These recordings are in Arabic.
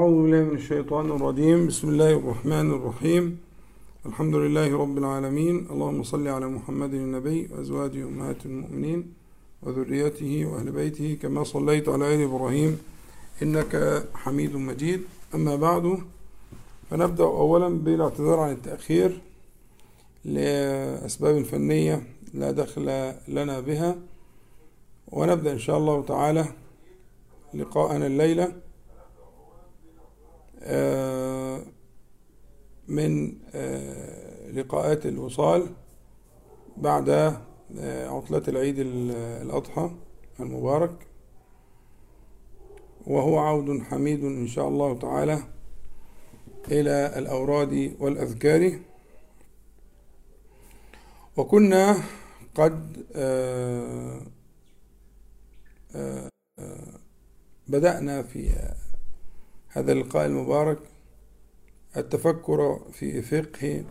أعوذ بالله من الشيطان الرجيم. بسم الله الرحمن الرحيم. الحمد لله رب العالمين. اللهم صل على محمد النبي وأزواجه أمهات المؤمنين وذريته وأهل بيته كما صليت على آل إبراهيم إنك حميد مجيد. أما بعد فنبدأ أولا بالاعتذار عن التأخير لأسباب فنية لا دخل لنا بها. ونبدأ إن شاء الله تعالى لقاءنا الليلة. من لقاءات الوصال بعد عطلة العيد الأضحى المبارك. وهو عود حميد إن شاء الله تعالى إلى الأوراد والأذكار. وكنا قد بدأنا في هذا اللقاء المبارك. التفكر في فقه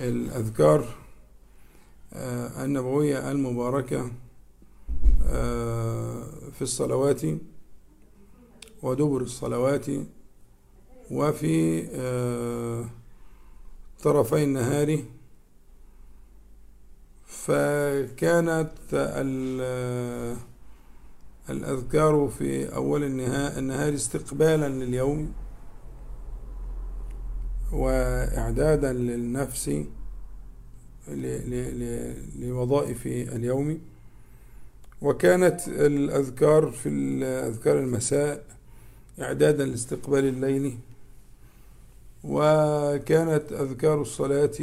الأذكار النبوية المباركة في الصلوات ودبر الصلوات وفي طرفي النهار. فكانت الأذكار في أول النهار استقبالا لليوم وإعدادا للنفس لوظائف اليوم. وكانت الأذكار في أذكار المساء إعدادا لاستقبال الليل. وكانت أذكار الصلاة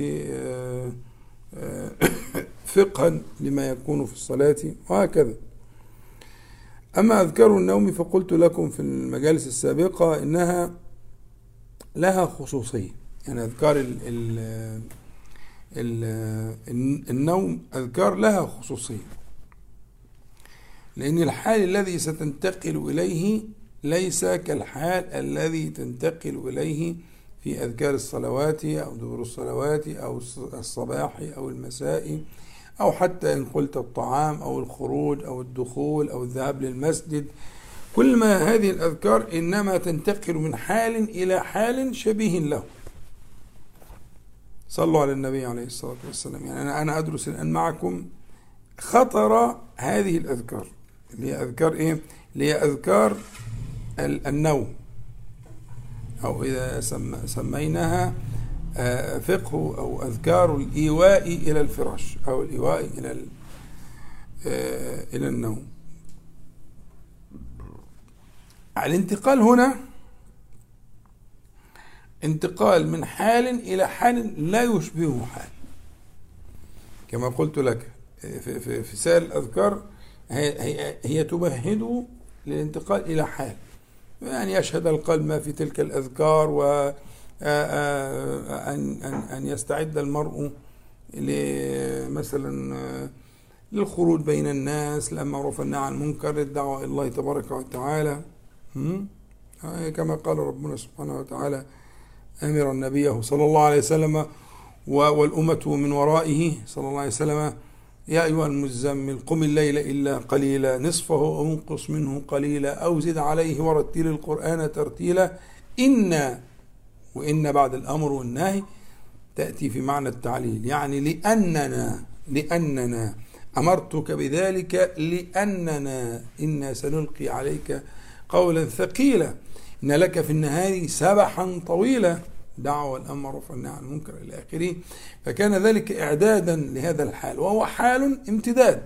فقها لما يكون في الصلاة وهكذا. أما أذكار النوم فقلت لكم في المجالس السابقة إنها لها خصوصية. يعني أذكار ال ال ال النوم أذكار لها خصوصية. لأن الحال الذي ستنتقل إليه ليس كالحال الذي تنتقل إليه في أذكار الصلوات أو دبر الصلوات أو الصباح أو المساء أو حتى إن قلت الطعام أو الخروج أو الدخول أو الذهاب للمسجد. كل ما هذه الأذكار إنما تنتقل من حال إلى حال شبيه له. صلوا على النبي عليه الصلاة والسلام. يعني أنا أنا أدرس الآن معكم خطر هذه الأذكار. اللي هي أذكار إيه؟ اللي هي أذكار النوم. أو إذا سميناها فقه أو أذكار الإيواء إلى الفراش أو الإيواء إلى إلى النوم. الانتقال هنا انتقال من حال إلى حال لا يشبهه حال. كما قلت لك في, في, في سائر الأذكار هي, هي, هي للانتقال إلى حال. يعني يشهد القلب ما في تلك الأذكار و أن أن أن يستعد المرء مثلا للخروج بين الناس للمعروف والنهي عن المنكر للدعوة إلى الله تبارك وتعالى. كما قال ربنا سبحانه وتعالى أمر نبيه صلى الله عليه وسلم والأمة من ورائه صلى الله عليه وسلم يا أيها المزمل قم الليل إلا قليلا نصفه أو انقص منه قليلا أو زد عليه ورتل القرآن ترتيلا. إنا وإن بعد الأمر والنهي تأتي في معنى التعليل. يعني لأننا لأننا أمرتك بذلك لأننا إنا سنلقي عليك قولا ثقيلا. إن لك في النهار سبحا طويلا. دعوة الأمر والنهي عن المنكر إلى آخره. فكان ذلك إعدادا لهذا الحال. وهو حال امتداد.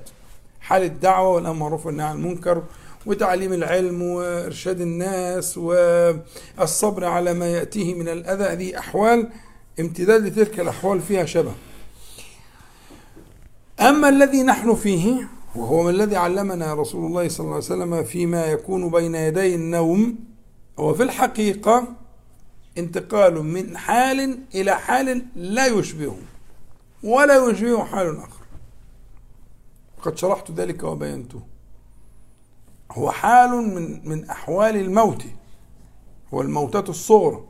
حال الدعوة والأمر والنهي عن المنكر وتعليم العلم وإرشاد الناس والصبر على ما يأتيه من الأذى. هذه أحوال امتداد لتلك الأحوال فيها شبه. أما الذي نحن فيه وهو ما الذي علمنا رسول الله صلى الله عليه وسلم فيما يكون بين يدي النوم هو في الحقيقة انتقال من حال إلى حال لا يشبهه ولا يشبهه حال آخر. قد شرحت ذلك وبينته. هو حال من من أحوال الموت. هو الموتة الصغرى.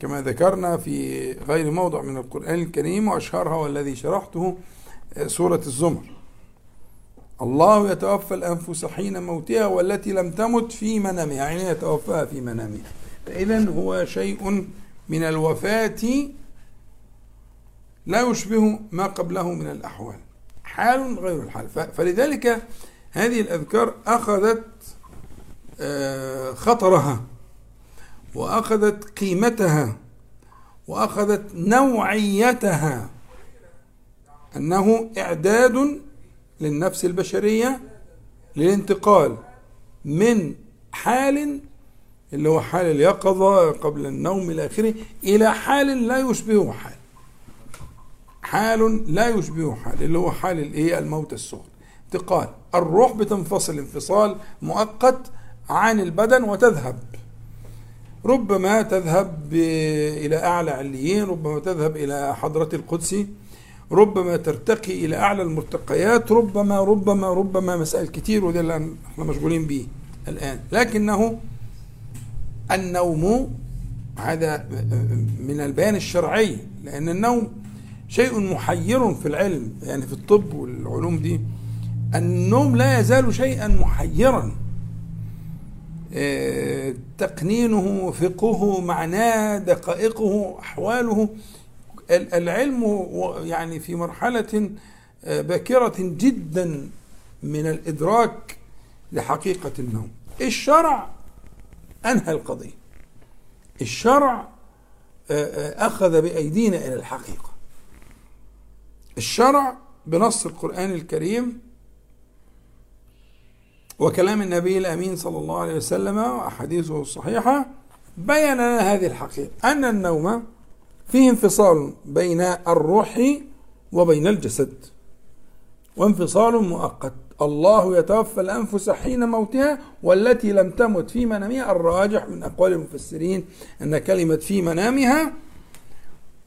كما ذكرنا في غير موضع من القرآن الكريم وأشهرها والذي شرحته سورة الزمر. الله يتوفى الأنفس حين موتها والتي لم تمت في منامها يعني يتوفاها في منامها. إذا هو شيء من الوفاة لا يشبه ما قبله من الأحوال. حال غير الحال. فلذلك هذه الأذكار أخذت آه، خطرها وأخذت قيمتها وأخذت نوعيتها. أنه إعداد للنفس البشرية للانتقال من حال اللي هو حال اليقظة قبل النوم إلى آخره إلى حال لا يشبهه حال حال لا يشبهه حال اللي هو حال الإيه؟ الموت الصغرى. انتقال الروح بتنفصل انفصال مؤقت عن البدن وتذهب. ربما تذهب إلى أعلى عليين ربما تذهب إلى حضرة القدس ربما ترتقي إلى أعلى المرتقيات ربما ربما ربما مسائل كتير وده اللي إحنا مشغولين به الآن. لكنه النوم هذا من البيان الشرعي لأن النوم شيء محير في العلم يعني في الطب والعلوم دي. النوم لا يزال شيئا محيرا. آه، تقنينه فقهه معناه دقائقه أحواله. العلم يعني في مرحلة آه، باكرة جدا من الإدراك لحقيقة النوم. الشرع أنهى القضية. الشرع آه، أخذ بأيدينا إلى الحقيقة. الشرع بنص القرآن الكريم وكلام النبي الأمين صلى الله عليه وسلم وأحاديثه الصحيحة بين لنا هذه الحقيقة أن النوم فيه انفصال بين الروح وبين الجسد وانفصال مؤقت الله يتوفى الأنفس حين موتها والتي لم تمت في منامها الراجح من أقوال المفسرين أن كلمة في منامها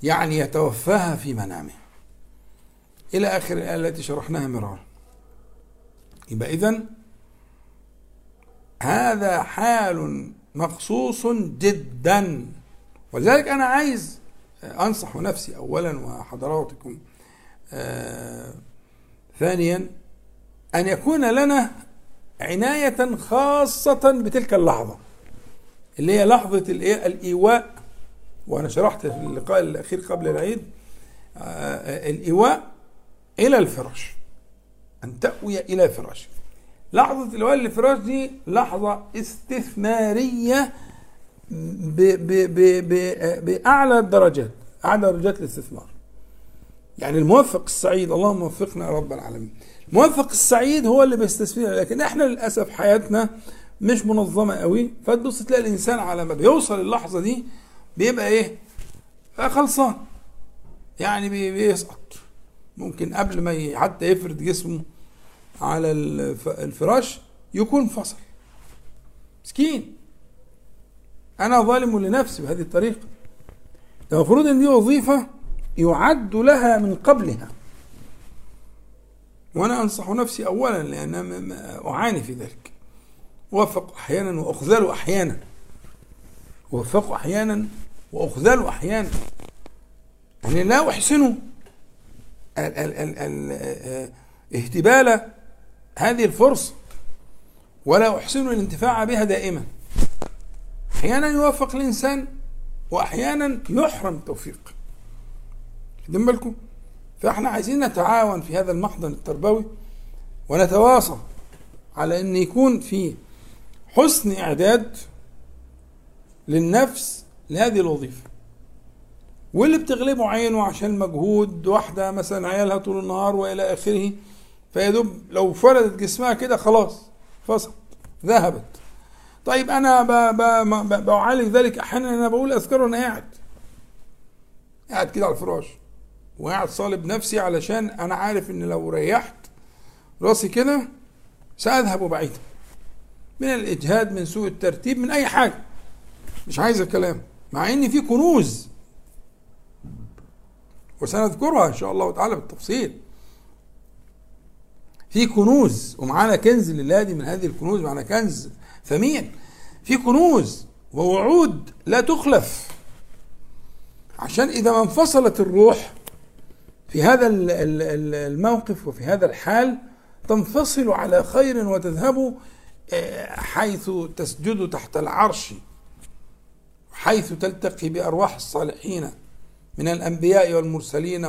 يعني يتوفاها في منامها. إلى آخر الآية التي شرحناها مرارا. يبقى إذن هذا حال مخصوص جدا. ولذلك أنا عايز أنصح نفسي اولا وحضراتكم آه ثانيا أن يكون لنا عناية خاصة بتلك اللحظة اللي هي لحظة الايه الإيواء. وأنا شرحت في اللقاء الأخير قبل العيد آه الإيواء إلى الفراش أن تأوي إلى فراشك لحظة الولاء للفراش دي لحظة استثمارية بأعلى الدرجات أعلى درجات الاستثمار. يعني الموفق السعيد اللهم وفقنا يا رب العالمين. الموفق السعيد هو اللي بيستثمر لكن إحنا للأسف حياتنا مش منظمة قوي. فتبص تلاقي الإنسان على ما بيوصل اللحظة دي بيبقى إيه؟ خلصان. يعني بيسقط. ممكن قبل ما حتى يفرد جسمه على الفراش يكون فصل. مسكين. أنا ظالم لنفسي بهذه الطريقة. المفروض إن دي وظيفة يعد لها من قبلها. وأنا أنصح نفسي اولا لأن أعاني في ذلك. أوفق أحيانا وأخذل أحيانا. أوفق أحيانا وأخذل أحيانا. يعني لا أحسن اهتبال هذه الفرصة ولا أحسن الانتفاع بها دائما. أحيانا يوفق الإنسان وأحيانا يحرم توفيق. خدين بالكم؟ فإحنا عايزين نتعاون في هذا المحضن التربوي ونتواصل على أن يكون في حسن إعداد للنفس لهذه الوظيفة. واللي بتغلبه عينه عشان مجهود واحدة مثلا عيالها طول النهار وإلى آخره فيا دوب لو فردت جسمها كده خلاص فصلت ذهبت. طيب أنا بعالج ذلك أحيانا أنا بقول اذكر وأنا قاعد. قاعد كده على الفراش. وقاعد صالب نفسي علشان أنا عارف إن لو ريحت راسي كده سأذهب بعيدا من الإجهاد من سوء الترتيب من أي حاجة. مش عايز الكلام. مع إن في كنوز. وسنذكرها إن شاء الله تعالى بالتفصيل. في كنوز ومعانا كنز لله دي من هذه الكنوز معانا كنز ثمين في كنوز ووعود لا تخلف. عشان إذا ما انفصلت الروح في هذا الموقف وفي هذا الحال تنفصل على خير وتذهب آه، حيث تسجد تحت العرش حيث تلتقي بأرواح الصالحين من الأنبياء والمرسلين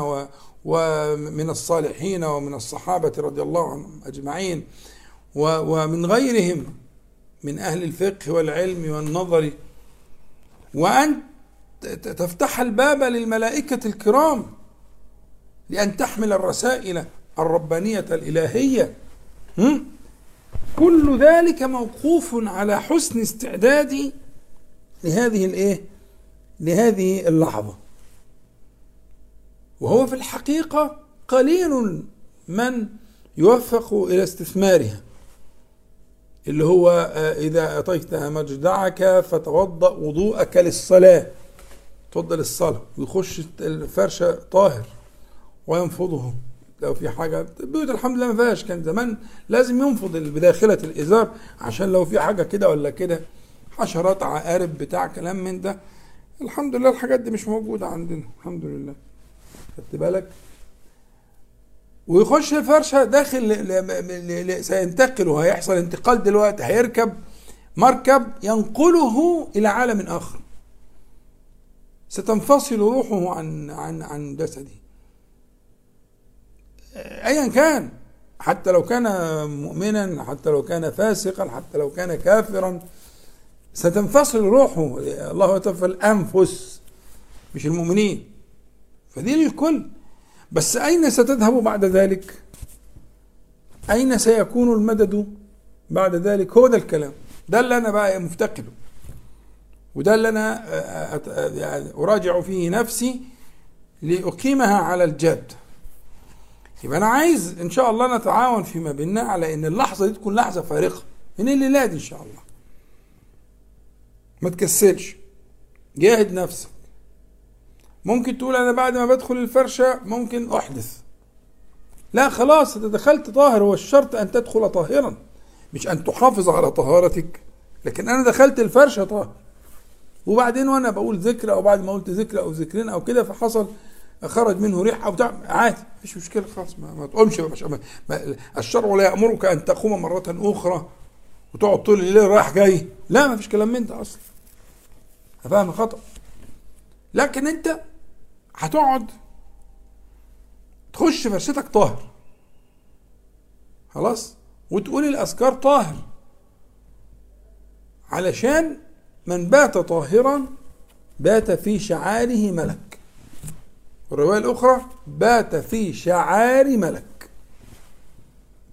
ومن الصالحين ومن الصحابة رضي الله عنهم أجمعين. ومن غيرهم من أهل الفقه والعلم والنظر. وأن تفتح الباب للملائكة الكرام لأن تحمل الرسائل الربانية الإلهية. كل ذلك موقوف على حسن استعدادي لهذه الإيه؟ لهذه اللحظة. وهو في الحقيقة قليل من يوفق إلى استثمارها. اللي هو آه، إذا اتيت مجدعك فتوضأ وضوءك للصلاة. توضأ للصلاة. ويخش الفرشه طاهر وينفضه. لو في حاجة البيوت الحمد لله ما فيهاش. كان زمان لازم ينفض بداخلة الإزار عشان لو في حاجة كده ولا كده حشرات عقارب بتاع كلام من ده. الحمد لله الحاجات دي مش موجودة عندنا. الحمد لله. خدت بالك؟ ويخش الفرشة داخل سينتقل وهيحصل انتقال دلوقتي هيركب مركب ينقله إلى عالم آخر. ستنفصل روحه عن عن عن جسده. ايا كان حتى لو كان مؤمنا حتى لو كان فاسقا حتى لو كان كافرا ستنفصل روحه. الله يتوفى الأنفس مش المؤمنين. فدي للكل بس أين ستذهب بعد ذلك؟ أين سيكون المدد بعد ذلك؟ هو ده الكلام. ده اللي أنا بقى مفتقده. وده اللي أنا يعني أراجع فيه نفسي لأقيمها على الجد. يبقى أنا عايز إن شاء الله نتعاون فيما بيننا على إن اللحظة دي تكون لحظة فارقة من الليلة دي إن شاء الله. ما تكسلش. جاهد نفسك. ممكن تقول أنا بعد ما بدخل الفرشة ممكن أحدث. لا خلاص انت دخلت طاهر هو الشرط أن تدخل طاهرا مش أن تحافظ على طهارتك. لكن أنا دخلت الفرشة طاهر. وبعدين وأنا بقول ذكر أو بعد ما قلت ذكر أو ذكرين أو كده فحصل خرج منه ريح أو بتاع عادي مفيش مشكلة خلاص ما, ما تقومش مش ما الشرع لا يأمرك أن تقوم مرة أخرى وتقعد طول الليل رايح جاي. لا ما فيش كلام من ده أصلا. فاهم خطا لكن أنت هتقعد تخش فرشتك طاهر. خلاص؟ وتقول الأذكار طاهر. علشان من بات طاهرا بات في شعاره ملك. والرواية الأخرى بات في شعار ملك.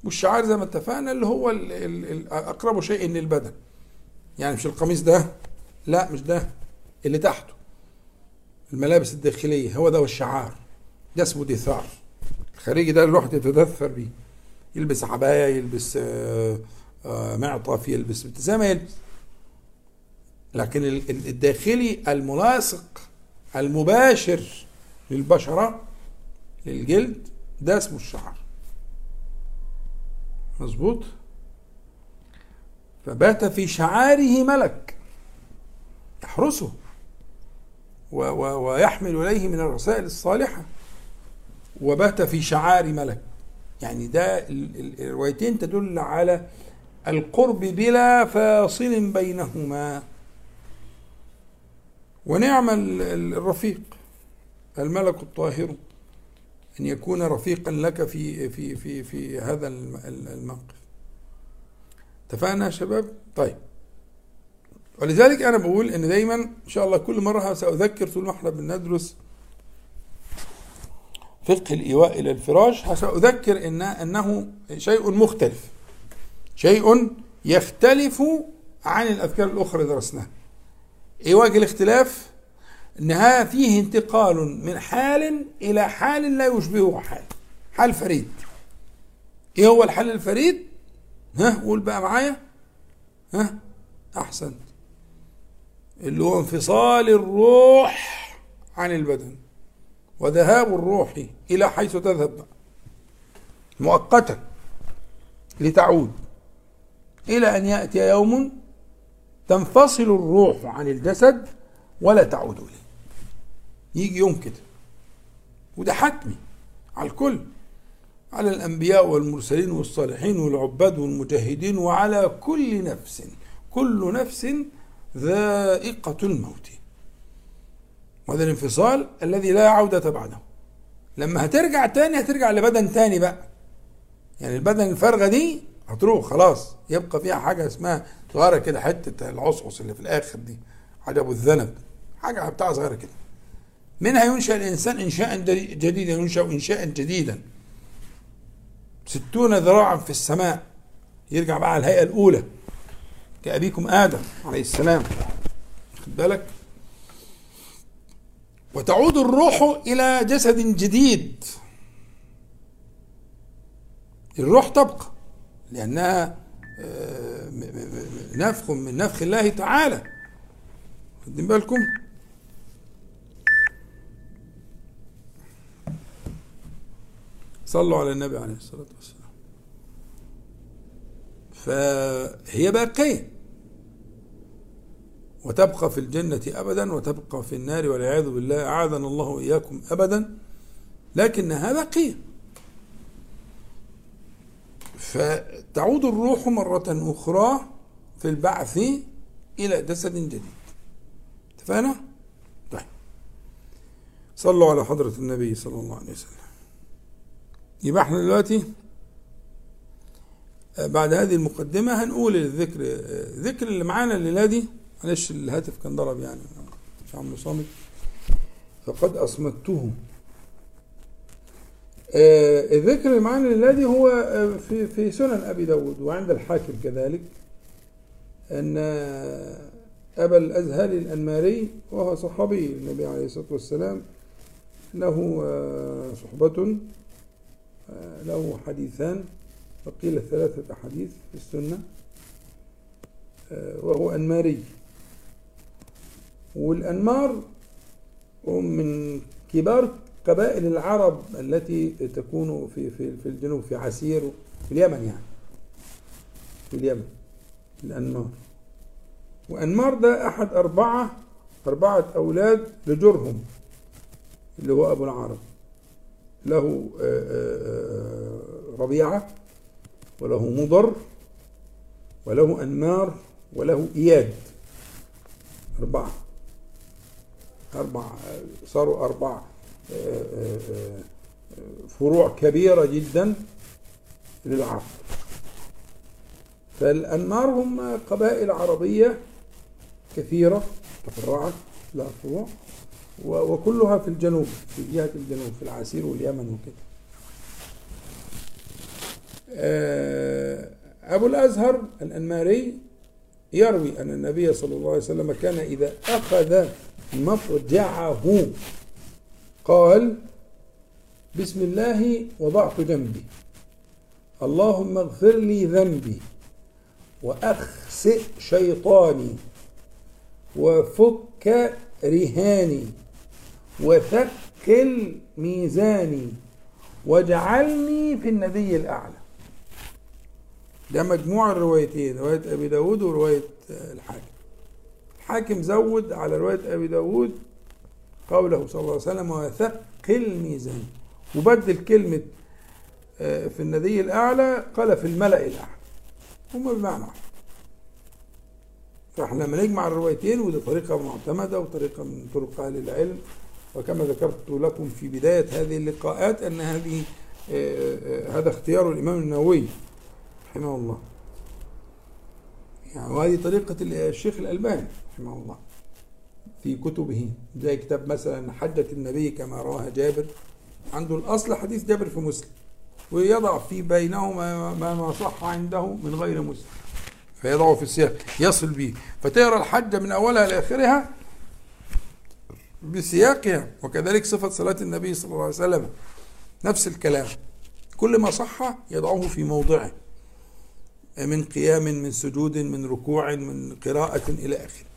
والشعار زي ما اتفقنا اللي هو أقرب شيء للبدن. يعني مش القميص ده لا مش ده اللي تحته. الملابس الداخلية هو ده الشعار ده اسمه دثار الخارجي ده الواحد يتدثر بيه. يلبس عباية يلبس آه، آه، معطف يلبس زي ما يلبس لكن الداخلي الملاصق المباشر للبشرة للجلد ده اسمه الشعر مظبوط؟ فبات في شعاره ملك. يحرسه. ويحمل إليه من الرسائل الصالحة. وبات في شعار ملك. يعني ده الروايتين تدل على القرب بلا فاصل بينهما. ونعم الرفيق الملك الطاهر أن يكون رفيقا لك في في في في هذا الموقف. اتفقنا يا شباب؟ طيب. ولذلك أنا بقول إن دايما إن شاء الله كل مرة سأذكر طول ما إحنا بندرس فقه الإيواء إلى الفراش سأذكر ان إنه شيء مختلف. شيء يختلف عن الأذكار الأخرى اللي درسناها. إيه وجه الاختلاف إنها فيه انتقال من حال إلى حال لا يشبهه حال. حال فريد. إيه هو الحال الفريد؟ ها قول بقى معايا. ها أحسن. اللي هو انفصال الروح عن البدن وذهاب الروح إلى حيث تذهب. مؤقتا لتعود إلى أن يأتي يوم تنفصل الروح عن الجسد ولا تعود إليه. يجي يوم كده. وده حتمي على الكل على الأنبياء والمرسلين والصالحين والعباد والمجاهدين وعلى كل نفس كل نفس ذائقة الموت. وهذا الانفصال الذي لا عودة بعده. لما هترجع تاني هترجع لبدن تاني بقى. يعني البدن الفارغة دي هتروح خلاص. يبقى فيها حاجة اسمها صغيرة كده حتة العصعص اللي في الآخر دي حاجة أبو الذنب. حاجة بتاع صغيرة كده. منها ينشأ الإنسان إنشاء جديدا ينشأ إنشاء جديدا. ستون ذراعا في السماء. يرجع بقى على الهيئة الأولى. كأبيكم آدم عليه السلام. خد بالك؟ وتعود الروح إلى جسد جديد. الروح تبقى لأنها آه، نفخ من نفخ الله تعالى. واخدين بالكم؟ صلوا على النبي عليه الصلاة والسلام. فهي باقية وتبقى في الجنة أبدا وتبقى في النار والعياذ بالله أعاذنا الله وإياكم أبدا. لكنها باقية فتعود الروح مرة أخرى في البعث إلى جسد جديد. اتفقنا؟ طيب. صلوا على حضرة النبي صلى الله عليه وسلم. يبقى إحنا دلوقتي بعد هذه المقدمة هنقول الذكر آه، اللي معانا الليلة دي معلش الهاتف كان ضرب يعني. مش عامله صامت. فقد أصمته آه الذكر الليلة دي هو آه، في في سنن أبي داود وعند الحاكم كذلك أن أبا الأزهر الأنماري وهو صحابي النبي عليه الصلاة والسلام له صحبة له حديثان وقيل ثلاثة أحاديث في السنة وهو أنماري والأنمار هم من كبار قبائل العرب التي تكون في في في الجنوب في عسير في اليمن يعني. في اليمن الأنمار. وأنمار ده أحد أربعة أربعة أولاد لجرهم اللي هو أبو العرب. له آه، آه، ربيعة وله مضر وله أنمار وله إياد. أربعة. أربع صاروا أربع آه، فروع كبيرة جدا للعرب. فالأنمار هم قبائل عربية كثيرة تفرعت لها فروع وكلها في الجنوب في جهة الجنوب في العسير واليمن وكده. آه، أبو الأزهر الأنماري يروي أن النبي صلى الله عليه وسلم كان إذا أخذ مفجعه. قال بسم الله وضعت جنبي. اللهم اغفر لي ذنبي وأخسئ شيطاني وفك رهاني وثقل ميزاني واجعلني في النبي الأعلى. ده مجموع الروايتين رواية أبي داود ورواية الحاكم. الحاكم زود على رواية أبي داود قوله صلى الله عليه وسلم وثقل ميزاني وبدل كلمة آه، في النبي الأعلى قال في الملأ الأعلى. هما بمعنى؟ فإحنا لما نجمع الروايتين ودي طريقة معتمدة وطريقة من طرق أهل العلم وكما ذكرت لكم في بداية هذه اللقاءات أن هذه آه، آه، هذا اختيار الإمام النووي رحمه الله. يعني وهذه طريقة الشيخ الألباني. رحمه الله. في كتبه زي كتاب مثلا حجة النبي كما رواها جابر. عنده الأصل حديث جابر في مسلم ويضع في بينهما ما صح عنده من غير مسلم. فيضعه في السياق يصل به. فتقرا الحجة من أولها لآخرها بسياقها وكذلك صفة صلاة النبي صلى الله عليه وسلم. نفس الكلام. كل ما صح يضعه في موضعه من قيام من سجود من ركوع من قراءة إلى آخره.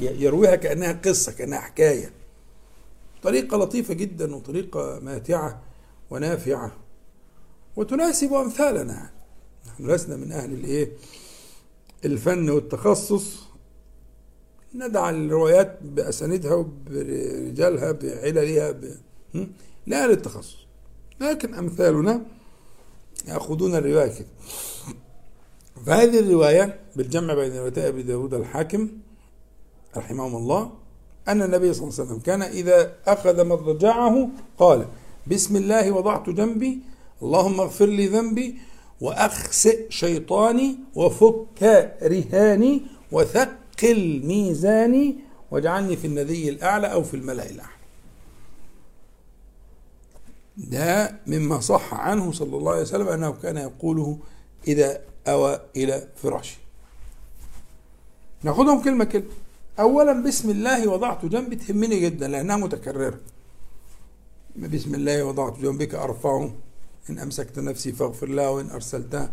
يرويها كأنها قصة كأنها حكاية. طريقة لطيفة جدا وطريقة ماتعة ونافعة. وتناسب أمثالنا. نحن لسنا من أهل الإيه؟ الفن والتخصص. ندع الروايات بأساندها وبرجالها بعللها ب... لا للتخصص. لكن أمثالنا يأخذون الرواية كده. فهذه الرواية بالجمع بين روايتي أبي داود الحاكم رحمهم الله أن النبي صلى الله عليه وسلم كان إذا أخذ مضجعه قال بسم الله وضعت جنبي اللهم اغفر لي ذنبي وأخسئ شيطاني وفك رهاني وثقل ميزاني واجعلني في النذي الأعلى أو في الملأ الأعلى. ده مما صح عنه صلى الله عليه وسلم أنه كان يقوله إذا أوى إلى فراشه. ناخدهم كلمة كلمة. أولا بسم الله وضعت جنبي تهمني جدا لأنها متكررة. بسم الله وضعت جنبك أرفعه. إن أمسكت نفسي فاغفر لها وإن أرسلتها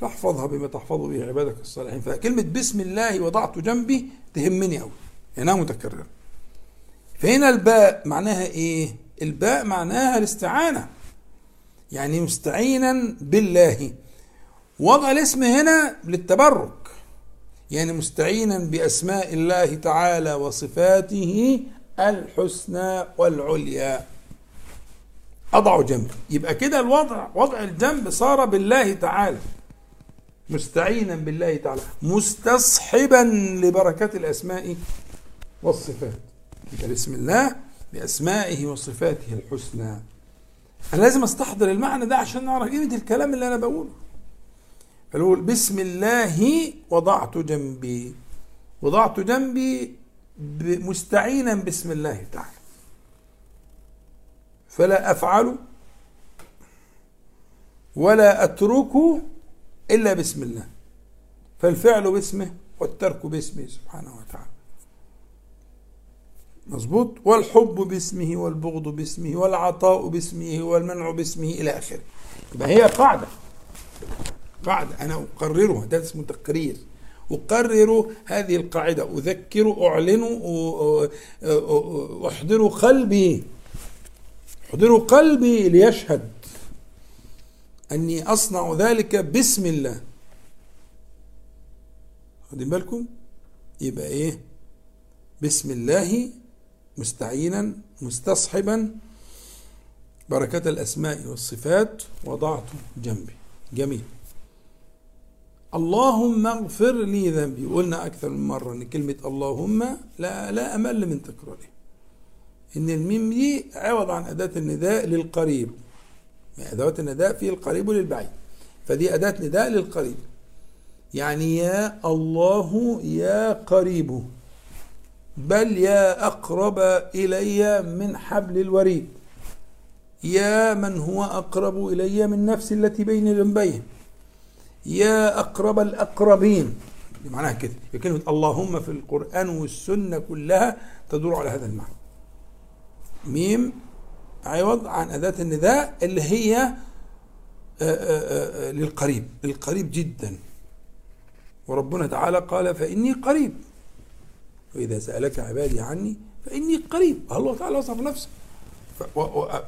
فاحفظها بما تحفظ به عبادك الصالحين. فكلمة بسم الله وضعت جنبي تهمني أوي لأنها متكررة. فهنا الباء معناها إيه؟ الباء معناها الاستعانة. يعني مستعينا بالله. وضع الاسم هنا للتبرك. يعني مستعينا بأسماء الله تعالى وصفاته الحسنى والعليا. أضع جنب. يبقى كده الوضع وضع الجنب صار بالله تعالى. مستعينا بالله تعالى. مستصحبا لبركات الأسماء والصفات. بسم الله بأسمائه وصفاته الحسنى. أنا لازم أستحضر المعنى ده عشان نعرف قيمة الكلام اللي أنا بقوله. فنقول بسم الله وضعت جنبي. وضعت جنبي مستعينا بسم الله تعالى. فلا أفعل ولا أترك إلا بسم الله. فالفعل باسمه والترك باسمه سبحانه وتعالى. مظبوط؟ والحب باسمه والبغض باسمه والعطاء باسمه والمنع باسمه إلى آخره. يبقى هي قاعدة. قاعدة. أنا أقررها ده اسمه تقرير. أقرر هذه القاعدة. أذكر أعلن أحضر قلبي. أحضر قلبي ليشهد أني أصنع ذلك بسم الله. واخدين بالكم؟ يبقى إيه؟ بسم الله مستعينا مستصحبا. بركة الأسماء والصفات وضعت جنبي. جميل. اللهم اغفر لي ذنبي قلنا أكثر من مرة أن كلمة اللهم لا لا أمل من تكراره إن الميم دي عوض عن أداة النداء للقريب أدوات النداء في القريب وللبعيد فدي أداة نداء للقريب يعني يا الله يا قريب بل يا أقرب إلي من حبل الوريد يا من هو أقرب إلي من نفسي التي بين جنبيه يا أقرب الأقربين. معناها كده كلمة اللهم في القرآن والسنة كلها تدور على هذا المعنى. ميم عوض عن أداة النداء اللي هي آآ آآ للقريب. للقريب جدا. وربنا تعالى قال فإني قريب. وإذا سألك عبادي عني فإني قريب. الله تعالى وصف نفسه.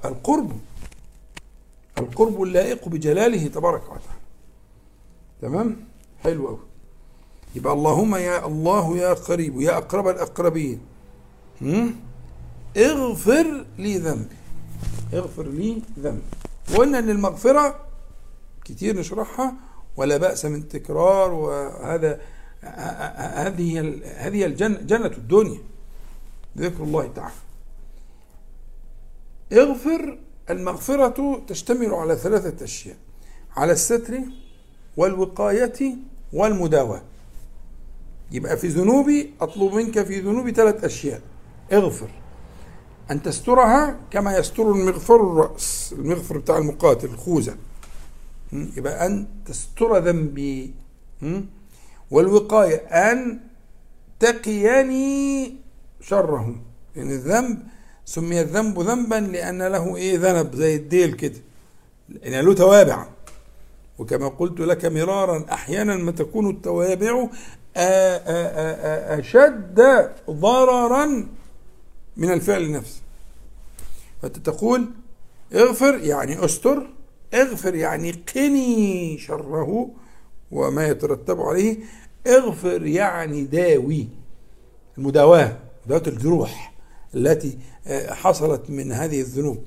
القرب القرب اللائق بجلاله تبارك وتعالى. تمام؟ حلو قوي يبقى اللهم يا الله يا قريب يا أقرب الأقربين. اغفر لي ذنبي. اغفر لي ذنبي. وقلنا إن المغفرة كتير نشرحها ولا بأس من تكرار وهذا هذه هذه الجنة جنة الدنيا. ذكر الله تعالى. اغفر المغفرة تشتمل على ثلاثة أشياء. على الستر والوقاية والمداواة. يبقى في ذنوبي أطلب منك في ذنوبي ثلاث أشياء. اغفر. أن تسترها كما يستر المغفر الرأس المغفر بتاع المقاتل الخوذة يبقى أن تستر ذنبي. والوقاية أن تقيني شره يعني الذنب سمي الذنب ذنبا لأن له إيه؟ ذنب زي الديل كده. لأن له توابع. وكما قلت لك مرارا أحيانا ما تكون التوابع أشد ضررا من الفعل نفسه. فأنت تقول اغفر يعني استر اغفر يعني قني شره وما يترتب عليه اغفر يعني داوي. المداواة مداواة الجروح التي حصلت من هذه الذنوب.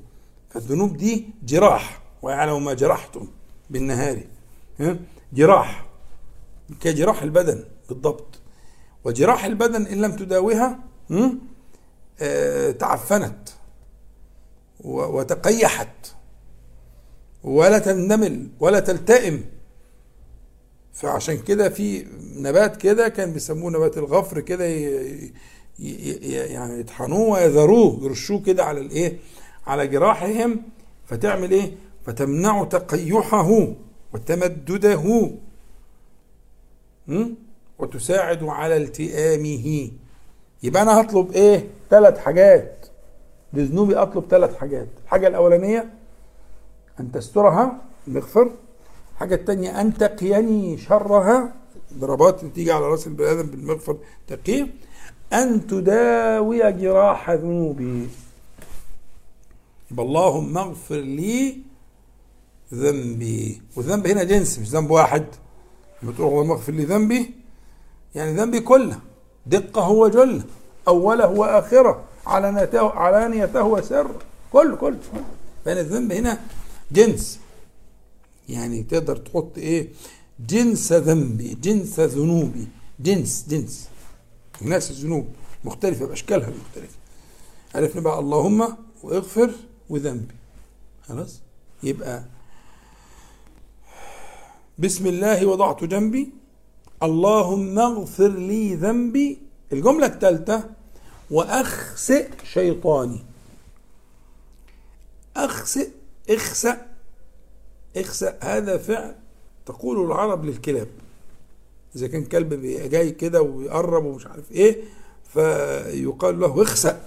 فالذنوب دي جراح ويعلم ما جرحتم. بالنهار جراح كجراح البدن بالضبط. وجراح البدن إن لم تداوها آه، تعفنت وتقيحت ولا تندمل ولا تلتئم. فعشان كده في نبات كده كان بيسموه نبات الغفر كده يعني يطحنوه ويذروه يرشوه كده على الإيه؟ على جراحهم. فتعمل إيه؟ فتمنع تقيحه وتمدده وتساعد على التئامه. يبقى أنا هطلب إيه؟ ثلاث حاجات. لذنوبي أطلب ثلاث حاجات. الحاجة الأولانية أن تسترها المغفر الحاجة الثانية أن تقيني شرها. ضربات تيجي على رأس البني آدم بالمغفر تقيه أن تداوي جراح ذنوبي. يبقى اللهم اغفر لي ذنبي. والذنب هنا جنس مش ذنب واحد. لما تقول اللهم اغفر لي ذنبي يعني ذنبي كله. دقة وجله أوله واخره علانيته علانيته وسره كله كله فان الذنب هنا جنس. يعني تقدر تحط إيه؟ جنس ذنبي جنس ذنوبي. جنس جنس. ناس الذنوب مختلفة بأشكالها المختلفة عرفنا بقى اللهم واغفر وذنبي. خلاص؟ يبقى بسم الله وضعت جنبي. اللهم اغفر لي ذنبي. الجملة الثالثة وأخسئ شيطاني. أخسئ اخسأ اخسأ. هذا فعل تقول العرب للكلاب. إذا كان كلب جاي كده ويقرب ومش عارف إيه فيقال له اخسأ.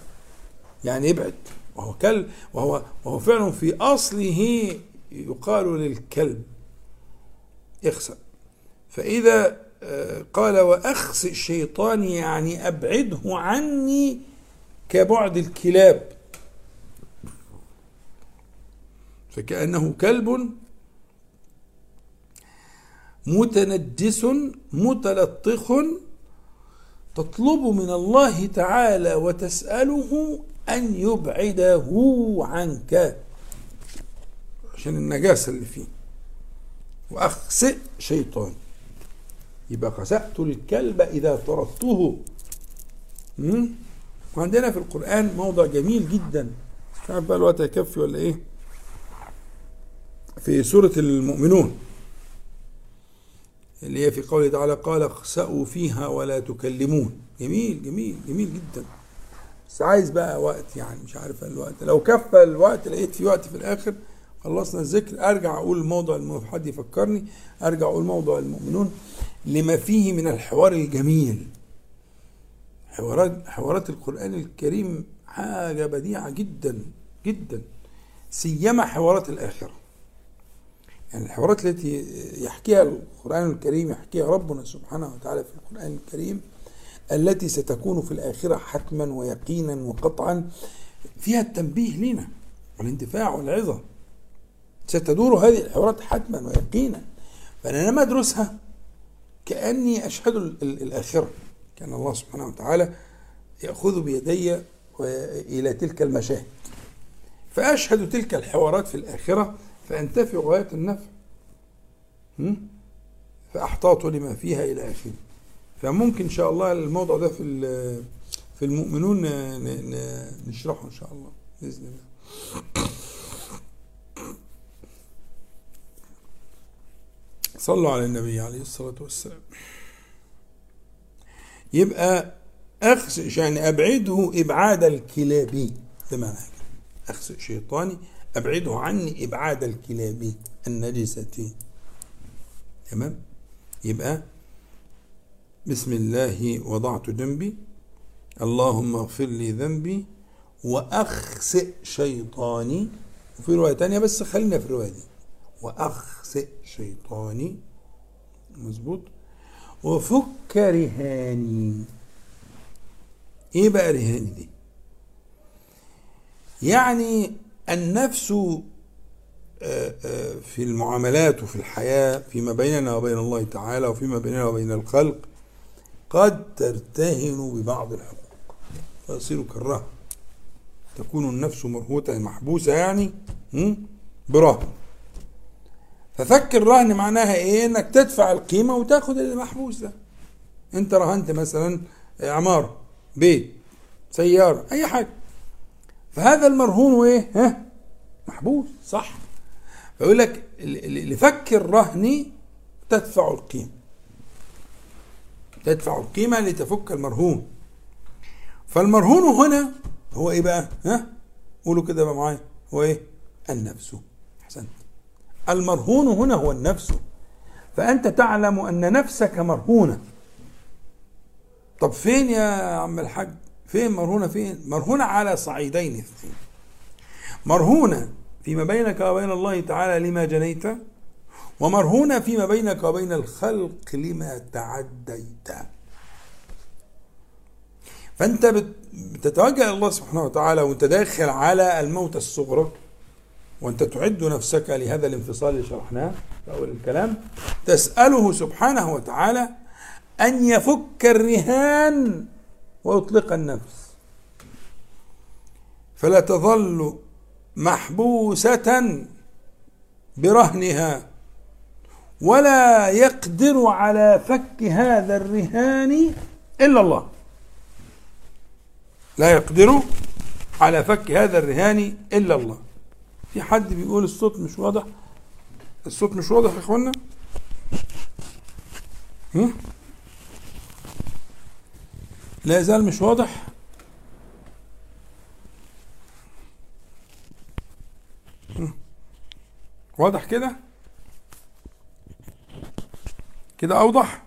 يعني ابعد. وهو كلب وهو وهو فعل في أصله يقال للكلب. اخسأ فإذا آه، قال وأخسئ الشيطان يعني أبعده عني كبعد الكلاب. فكأنه كلب متنجس متلطخ تطلب من الله تعالى وتسأله أن يبعده عنك. عشان النجاسة اللي فيه. وأخسئ شيطان. يبقى خسأت الكلب إذا طردته. وعندنا في القرآن موضع جميل جدا. مش عارف بقى الوقت هيكفي ولا إيه؟ في سورة المؤمنون. اللي هي في قوله تعالى قال اخسأوا فيها ولا تكلمون. جميل جميل جميل جدا. بس عايز بقى وقت يعني مش عارف الوقت. لو كفى الوقت لقيت في وقت في الآخر خلصنا الذكر أرجع أقول موضع المؤمنون حد يفكرني؟ أرجع أقول موضع المؤمنون لما فيه من الحوار الجميل. حوارات حوارات القرآن الكريم حاجة بديعة جدا جدا. سيما حوارات الآخرة. يعني الحوارات التي يحكيها القرآن الكريم يحكيها ربنا سبحانه وتعالى في القرآن الكريم التي ستكون في الآخرة حتما ويقينا وقطعا فيها التنبيه لنا والاندفاع والعظة. ستدور هذه الحوارات حتما ويقينا. فأنا لما أدرسها كأني أشهد الآخرة. كان الله سبحانه وتعالى يأخذ بيدي إلى تلك المشاهد. فأشهد تلك الحوارات في الآخرة فأنتفع غاية النفع. فأحتاط لما فيها إلى آخره. فممكن إن شاء الله الموضوع ده في في المؤمنون نشرحه إن شاء الله بإذن الله. صلوا على النبي عليه الصلاة والسلام. يبقى أخسئ يعني أبعده إبعاد الكلاب ده معنى أخسئ شيطاني أبعده عني إبعاد الكلاب النجسة. تمام؟ يبقى بسم الله وضعت جنبي اللهم اغفر لي ذنبي وأخسئ شيطاني. وفي رواية تانية بس خلينا في الرواية دي. وأخسئ شيطاني. مظبوط. وفك رهاني. إيه بقى رهاني دي؟ يعني النفس آه، آه، في المعاملات وفي الحياة فيما بيننا وبين الله تعالى وفيما بيننا وبين الخلق قد ترتهن ببعض الحقوق. فيصير كالرهن. تكون النفس مرهوتة محبوسة يعني برهن ففك الرهن معناها إيه؟ إنك تدفع القيمة وتاخد اللي محبوس ده. أنت رهنت مثلا عمارة بيت سيارة أي حاجة. فهذا المرهون إيه ها؟ محبوس صح. فيقول لك لفك الرهن تدفع القيمة. تدفع القيمة لتفك المرهون. فالمرهون هنا هو إيه بقى؟ ها؟ قولوا كده بقى معايا. هو إيه؟ النفس. أحسنت. المرهون هنا هو النفس. فأنت تعلم أن نفسك مرهونة. طب فين يا عم الحاج؟ فين مرهونة؟ فين؟ مرهونة على صعيدين. اثنين مرهونة فيما بينك وبين الله تعالى لما جنيت ومرهونة فيما بينك وبين الخلق لما تعديت. فأنت بتتوجه الله سبحانه وتعالى وأنت داخل على الموت الصغرى. وأنت تعد نفسك لهذا الانفصال اللي شرحناه في أول الكلام. تسأله سبحانه وتعالى أن يفك الرهان ويطلق النفس. فلا تظل محبوسة برهنها ولا يقدر على فك هذا الرهان إلا الله. لا يقدر على فك هذا الرهان إلا الله. في حد بيقول الصوت مش واضح؟ الصوت مش واضح يا إخوانا؟ لا يزال مش واضح. واضح كده؟ كده أوضح؟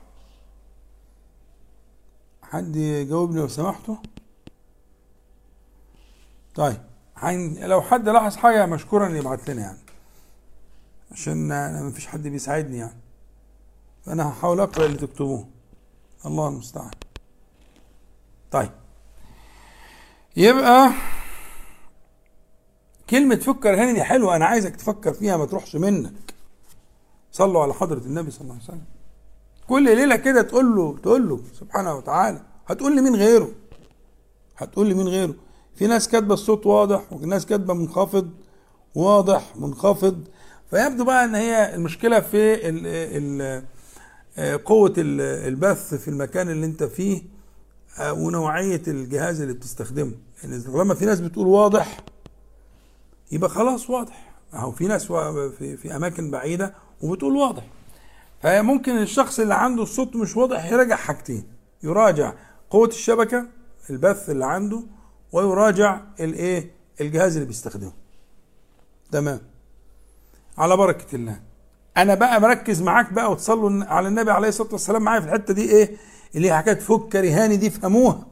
حد يجاوبني لو سمحتوا؟ طيب. لو حد لاحظ حاجة مشكورا يبعت لنا يعني. عشان أنا مفيش حد بيساعدني يعني. فأنا هحاول أقرأ اللي تكتبوه. الله المستعان. طيب. يبقى كلمة فكر هنا حلوة أنا عايزك تفكر فيها ما تروحش منك. صلوا على حضرة النبي صلى الله عليه وسلم. كل ليلة كده تقول له تقول له سبحانه وتعالى. هتقول لي مين غيره؟ هتقول لي مين غيره؟ في ناس كاتبة الصوت واضح وناس كاتبة منخفض واضح منخفض. فيبدو بقى إن هي المشكلة في ال ال قوة البث في المكان اللي أنت فيه ونوعية الجهاز اللي بتستخدمه. يعني طالما في ناس بتقول واضح يبقى خلاص واضح. اهو في ناس في, في أماكن بعيدة وبتقول واضح. فممكن الشخص اللي عنده الصوت مش واضح يراجع حاجتين. يراجع قوة الشبكة البث اللي عنده ويراجع الايه؟ الجهاز اللي بيستخدمه. تمام. على بركة الله. أنا بقى مركز معاك بقى وتصلوا على النبي عليه الصلاة والسلام معايا في الحتة دي إيه؟ اللي هي حكاية فك رهاني دي فهموها.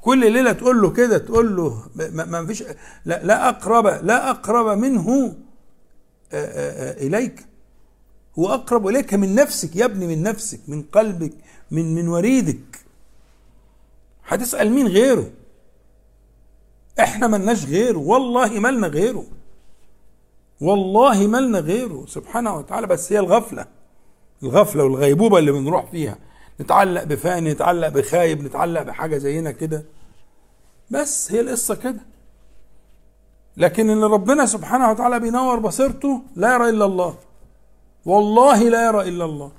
كل ليلة تقول له كده تقول له ما فيش لا, لا أقرب لا أقرب منه إليك. هو أقرب إليك من نفسك يا ابني من نفسك من قلبك من من وريدك. هتسأل مين غيره؟ إحنا ملناش غيره. والله ملنا غيره. والله ملنا غيره. سبحانه وتعالى. بس هي الغفلة. الغفلة والغيبوبة اللي بنروح فيها. نتعلق بفان نتعلق بخايب نتعلق بحاجة زينا كده. بس هي القصة كده. لكن اللي ربنا سبحانه وتعالى بينور بصيرته لا يرى إلا الله. والله لا يرى إلا الله.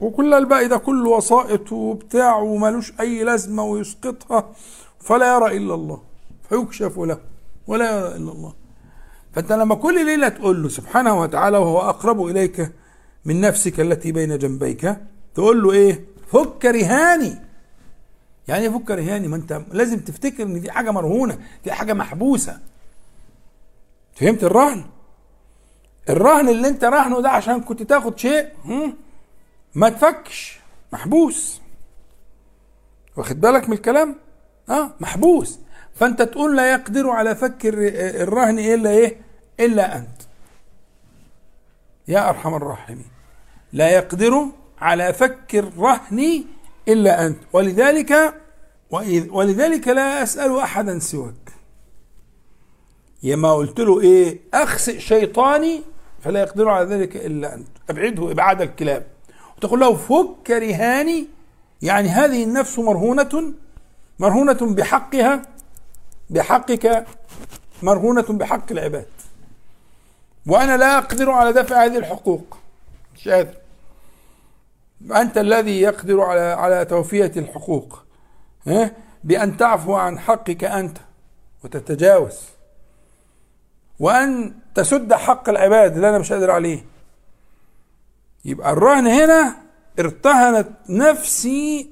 وكل الباقي ده كله وسائط وبتاع ومالوش أي لازمة ويسقطها. فلا يرى إلا الله فيكشف له ولا يرى إلا الله. فأنت لما كل ليلة تقول له سبحانه وتعالى وهو أقرب إليك من نفسك التي بين جنبيك تقول له إيه؟ فك رهاني. يعني إيه فك رهاني؟ ما أنت لازم تفتكر إن دي حاجة مرهونة دي حاجة محبوسة. فهمت الرهن؟ الرهن اللي أنت رهنه ده عشان كنت تاخد شيء ما تفكش محبوس. واخد بالك من الكلام؟ آه محبوس. فأنت تقول لا يقدر على فك الرهن إلا إيه؟ إلا أنت. يا أرحم الراحمين. لا يقدر على فك الرهن إلا أنت. ولذلك ولذلك لا أسأل أحدا سواك. يما قلت له إيه؟ أخسئ شيطاني فلا يقدر على ذلك إلا أنت. أبعده أبعاد الكلاب وتقول له فك رهاني يعني هذه النفس مرهونة مرهونة بحقها بحقك مرهونة بحق العباد. وأنا لا أقدر على دفع هذه الحقوق. مش قادر أنت الذي يقدر على على توفية الحقوق بأن تعفو عن حقك أنت وتتجاوز. وأن تسد حق العباد اللي أنا مش قادر عليه. يبقى الرهن هنا ارتهنت نفسي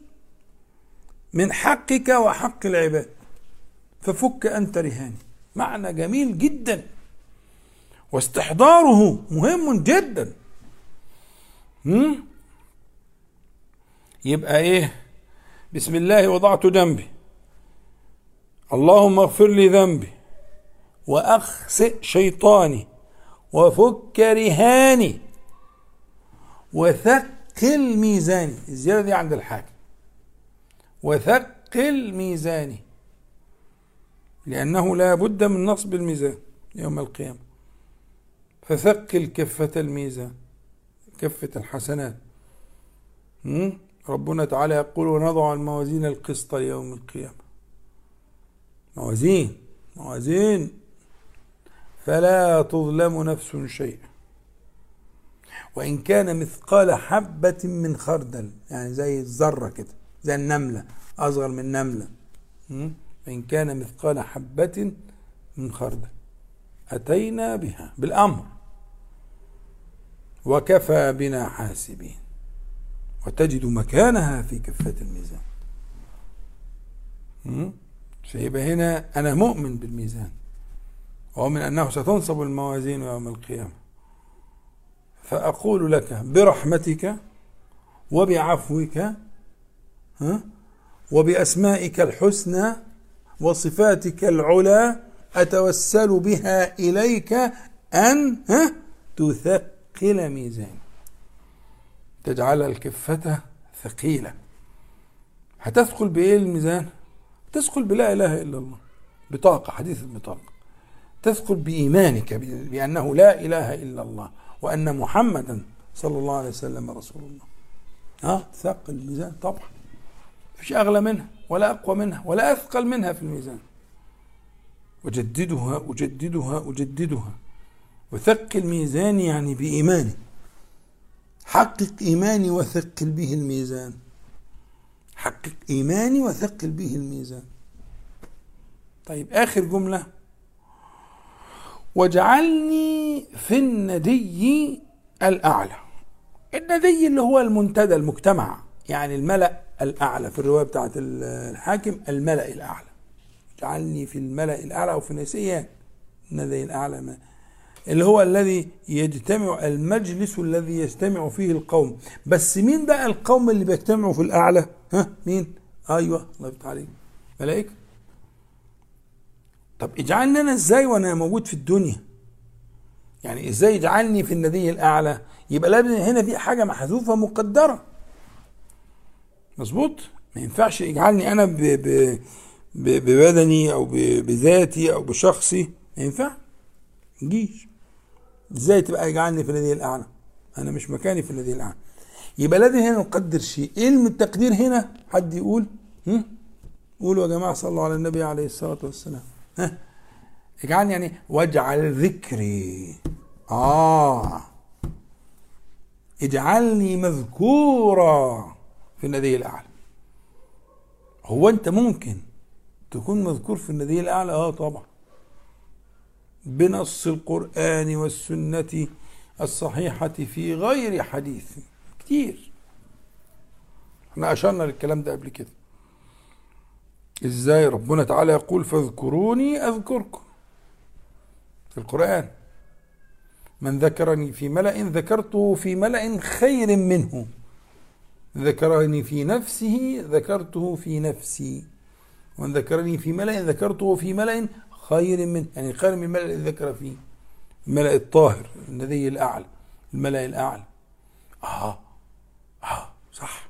من حقك وحق العباد. ففك أنت رهاني معنى جميل جدا. واستحضاره مهم جدا. يبقى إيه؟ بسم الله وضعت جنبي. اللهم اغفر لي ذنبي. وأخسئ شيطاني. وفك رهاني. وثقل ميزاني. الزيادة دي عند الحاكم. وثقل ميزاني لأنه لا بد من نصب الميزان يوم القيامة. فثقل كفة الميزان كفة الحسنات. ربنا تعالى يقول ونضع الموازين القسط ليوم القيامة. موازين موازين. فلا تظلم نفس شيئا. وإن كان مثقال حبة من خردل يعني زي الذرة كده. زي النملة أصغر من نملة. وإن كان مثقال حبة من خردل. أتينا بها بالأمر. وكفى بنا حاسبين. وتجد مكانها في كفة الميزان. فيبقى هنا أنا مؤمن بالميزان. ومن أنه ستنصب الموازين يوم القيامة. فأقول لك برحمتك وبعفوك وبأسمائك الحسنى وصفاتك العلى أتوسل بها إليك أن تثقل ميزان تجعل الكفة ثقيلة. هتثقل بإيه الميزان؟ تثقل بلا إله إلا الله. بطاقة حديث البطاقة تثقل بإيمانك بأنه لا إله إلا الله وأن محمدا صلى الله عليه وسلم رسول الله. ها؟ ثقل الميزان طبعا. فيش أغلى منها ولا أقوى منها ولا أثقل منها في الميزان. أجددها أجددها أجددها. وثقل ميزاني يعني بإيماني. حقق إيماني وثقل به الميزان. حقق إيماني وثقل به الميزان. طيب آخر جملة. واجعلني في الندي الأعلى. الندي اللي هو المنتدى المجتمع يعني الملأ الأعلى في الرواية بتاعت الحاكم الملأ الأعلى. اجعلني في الملأ الأعلى أو في نسيان. الندي الأعلى ما اللي هو الذي يجتمع المجلس الذي يجتمع فيه القوم. بس مين بقى القوم اللي بيجتمعوا في الأعلى؟ ها؟ مين؟ أيوة الله يفتح عليك. ملائكة. طب اجعلني أنا إزاي وأنا موجود في الدنيا؟ يعني إزاي يجعلني في الندي الأعلى؟ يبقى لازم هنا في حاجة محذوفة مقدرة. مظبوط؟ ما ينفعش يجعلني أنا ب ب ببدني أو بذاتي أو بشخصي. ما ينفع؟ جيش إزاي تبقى يجعلني في الذي الأعلى؟ أنا مش مكاني في الذي الأعلى. يبقى لازم هنا نقدر شيء. علم التقدير هنا؟ حد يقول هم؟ قولوا يا جماعة صلوا على النبي عليه الصلاة والسلام. ها؟ اجعلني يعني واجعل ذكري. آه. اجعلني مذكورا. في الندي الأعلى. هو أنت ممكن تكون مذكور في الندي الأعلى؟ آه طبعا. بنص القرآن والسنة الصحيحة في غير حديث. كتير. إحنا أشرنا للكلام ده قبل كده. إزاي؟ ربنا تعالى يقول فاذكروني أذكركم. في القرآن. من ذكرني في ملأ ذكرته في ملأ خير منه. ذكرني في نفسه ذكرته في نفسي. ومن ذكرني في ملأ ذكرته في ملأ خير من يعني خير من الملأ الذي ذكر فيه. الملأ الطاهر النبي الأعلى الملأ الأعلى. آه آه صح.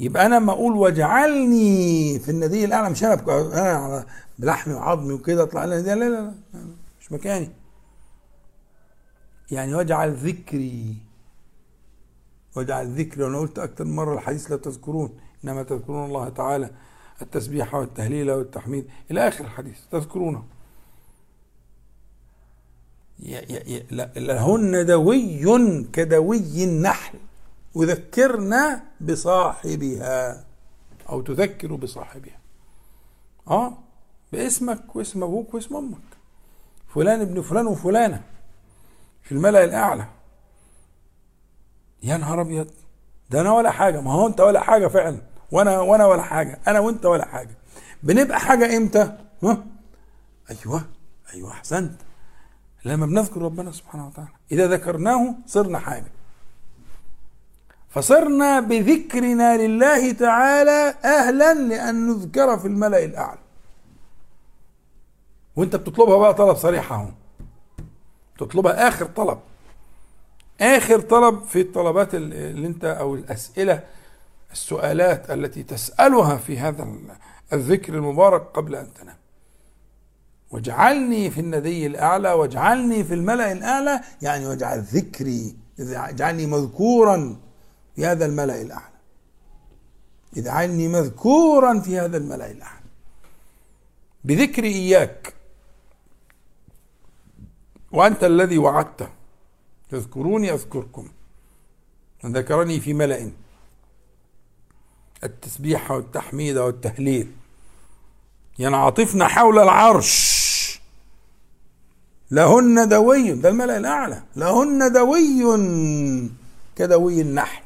يبقى أنا لما أقول واجعلني في النبي الأعلى مش أنا أنا بلحمي وعظمي وكده أطلع لا لا لا مش مكاني. يعني واجعل ذكري واجعل ذكري وأنا قلت أكثر مرة الحديث لا تذكرون إنما تذكرون الله تعالى التسبيح والتهليل والتحميد إلى آخر الحديث تذكرونه. لهن دوي كدوي النحل وذكرنا بصاحبها أو تذكر بصاحبها. آه باسمك واسم أبوك واسم أمك فلان ابن فلان وفلانة في الملأ الأعلى. يا نهار أبيض! ده أنا ولا حاجة. ما هو أنت ولا حاجة فعلا. وأنا وأنا ولا حاجة. أنا وأنت ولا حاجة. بنبقى حاجة إمتى؟ ها؟ أيوه أيوه أحسنت. لما بنذكر ربنا سبحانه وتعالى. إذا ذكرناه صرنا حاجة. فصرنا بذكرنا لله تعالى أهلا لأن نذكر في الملأ الأعلى. وأنت بتطلبها بقى طلب صريح أهو. تطلبها آخر طلب. آخر طلب في الطلبات اللي أنت أو الأسئلة السؤالات التي تسألها في هذا الذكر المبارك قبل أن تنام. واجعلني في الندي الأعلى واجعلني في الملأ الأعلى يعني واجعل ذكري اجعلني مذكورا في هذا الملأ الأعلى. اجعلني مذكورا في هذا الملأ الأعلى. بذكر إياك. وأنت الذي وعدت تذكروني أذكركم. ذكرني في ملأ. التسبيح والتحميد والتهليل. ينعطفن حول العرش. لهن دوي. ده الملأ الأعلى. لهن دوي كدوي النحل.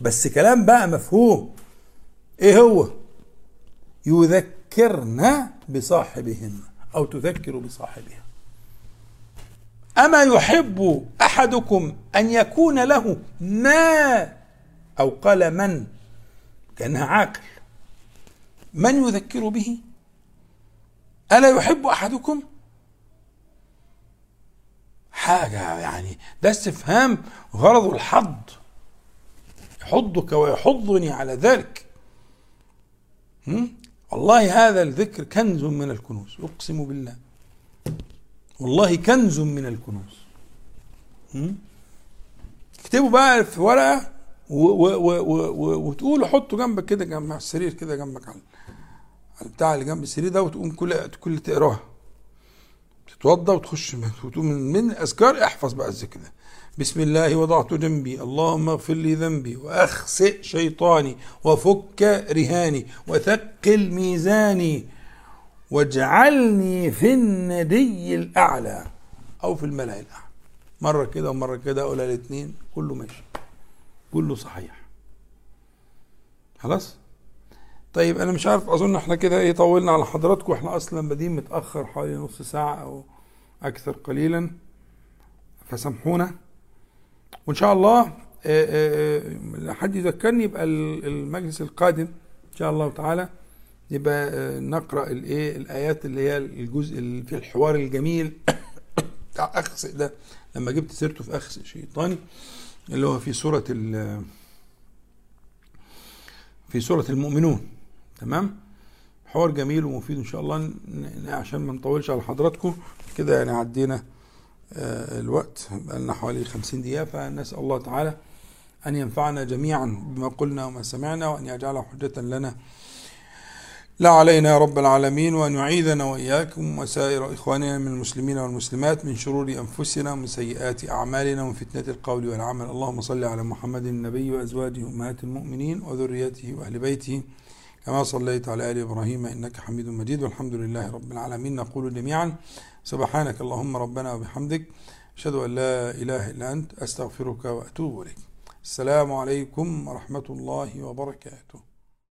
بس كلام بقى مفهوم. إيه هو؟ يذكرن بصاحبهن أو تذكر بصاحبها. أما يحب أحدكم أن يكون له ما أو قال من؟ كأنها عاقل. من يذكر به؟ ألا يحب أحدكم؟ حاجة يعني ده استفهام غرض الحض يحضك ويحضني على ذلك. والله هذا الذكر كنز من الكنوز أقسم بالله. والله كنز من الكنوز. اكتبوا بقى في ورقة وتقول حطه جنبك كده جنب السرير كده جنبك على البتاع اللي جنب السرير ده وتقوم كل كل تقراها. تتوضا وتخش وتقوم من الاذكار احفظ بقى الذكر ده. بسم الله وضعت جنبي اللهم اغفر لي ذنبي وأخسئ شيطاني وفك رهاني وثقل ميزاني. واجعلني في الندي الأعلى. أو في الملأ الأعلى. مرة كده ومرة كده اقولها الاثنين كله ماشي. كله صحيح. خلاص؟ طيب أنا مش عارف أظن إحنا كده إيه طولنا على حضراتكم. إحنا أصلا بادئين متأخر حوالي نص ساعة أو أكثر قليلا. فسامحونا. وإن شاء الله آه، آه، آه، حد يذكرني يبقى المجلس القادم إن شاء الله تعالى. يبقى نقرأ الإيه الآيات اللي هي الجزء اللي في الحوار الجميل بتاع اخسئ ده لما جبت سيرته في اخسئ شيطاني اللي هو في سورة في سورة المؤمنون. تمام؟ حوار جميل ومفيد إن شاء الله عشان ما نطولش على حضراتكم. كده يعني عدينا آه، الوقت. بقى لنا حوالي خمسين دقيقة فنسأل الله تعالى أن ينفعنا جميعا بما قلنا وما سمعنا وأن يجعله حجة لنا لا علينا يا رب العالمين وأن يعيذنا وإياكم وسائر إخواننا من المسلمين والمسلمات من شرور أنفسنا ومن سيئات أعمالنا ومن فتنة القول والعمل. اللهم صل على محمد النبي وأزواجه أمهات المؤمنين وذريته وأهل بيته. كما صليت على آل إبراهيم إنك حميد مجيد. والحمد لله رب العالمين. نقول جميعا سبحانك اللهم ربنا وبحمدك. أشهد أن لا إله إلا أنت. أستغفرك وأتوب إليك. السلام عليكم ورحمة الله وبركاته.